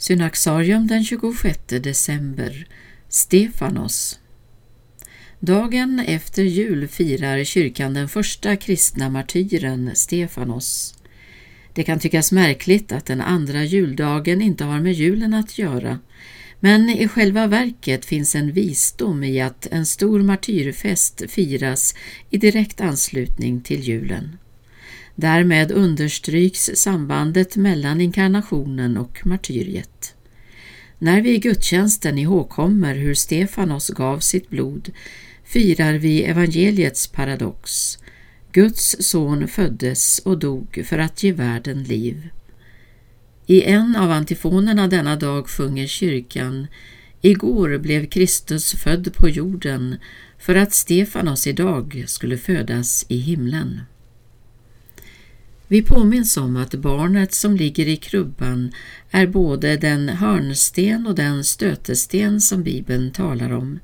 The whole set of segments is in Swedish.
Synaxarium den 26 december Stefanos Dagen efter jul firar kyrkan den första kristna martyren Stefanos. Det kan tyckas märkligt att den andra juldagen inte har med julen att göra, men i själva verket finns en visdom i att en stor martyrfest firas i direkt anslutning till julen. Därmed understryks sambandet mellan inkarnationen och martyriet. När vi i gudstjänsten ihågkommer hur Stefanos gav sitt blod firar vi evangeliets paradox. Guds son föddes och dog för att ge världen liv. I en av antifonerna denna dag sjunger kyrkan Igår blev Kristus född på jorden för att Stefanos idag skulle födas i himlen. Vi påminns om att barnet som ligger i krubban är både den hörnsten och den stötesten som Bibeln talar om,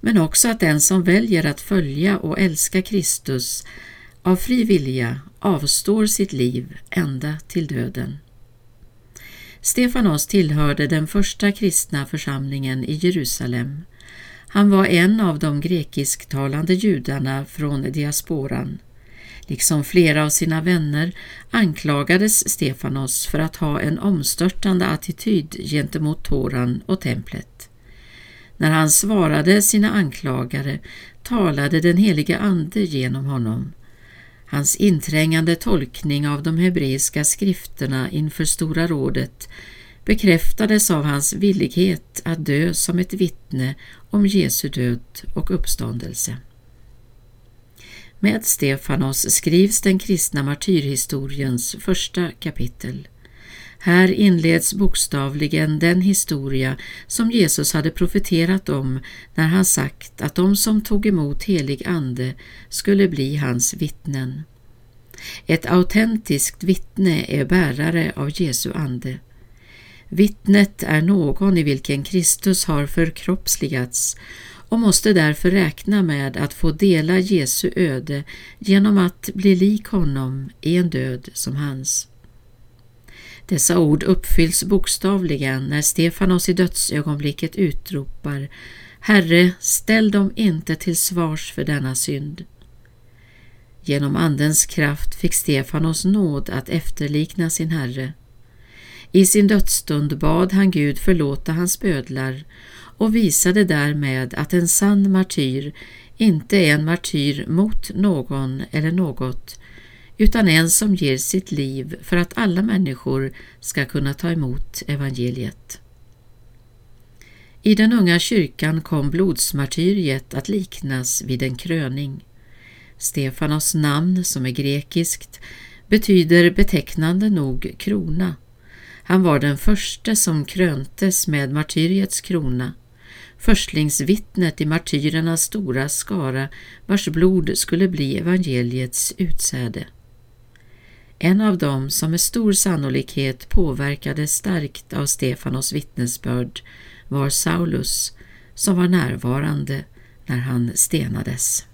men också att den som väljer att följa och älska Kristus av fri vilja avstår sitt liv ända till döden. Stefanos tillhörde den första kristna församlingen i Jerusalem. Han var en av de grekisktalande judarna från diasporan. Liksom flera av sina vänner anklagades Stefanos för att ha en omstörtande attityd gentemot Toran och templet. När han svarade sina anklagare talade den helige Ande genom honom. Hans inträngande tolkning av de hebreiska skrifterna inför Stora rådet bekräftades av hans villighet att dö som ett vittne om Jesu död och uppståndelse. Med Stefanos skrivs den kristna martyrhistoriens första kapitel. Här inleds bokstavligen den historia som Jesus hade profeterat om när han sagt att de som tog emot helig ande skulle bli hans vittnen. Ett autentiskt vittne är bärare av Jesu ande. Vittnet är någon i vilken Kristus har förkroppsligats och måste därför räkna med att få dela Jesu öde genom att bli lik honom i en död som hans. Dessa ord uppfylls bokstavligen när Stefanos i dödsögonblicket utropar Herre, ställ dem inte till svars för denna synd. Genom Andens kraft fick Stefanos nåd att efterlikna sin Herre. I sin dödsstund bad han Gud förlåta hans bödlar och visade därmed att en sann martyr inte är en martyr mot någon eller något utan en som ger sitt liv för att alla människor ska kunna ta emot evangeliet. I den unga kyrkan kom blodsmartyriet att liknas vid en kröning. Stefanos namn, som är grekiskt, betyder betecknande nog krona. Han var den första som kröntes med martyriets krona, förstlingsvittnet i martyrernas stora skara vars blod skulle bli evangeliets utsäde. En av dem som med stor sannolikhet påverkades starkt av Stefanos vittnesbörd var Saulus som var närvarande när han stenades.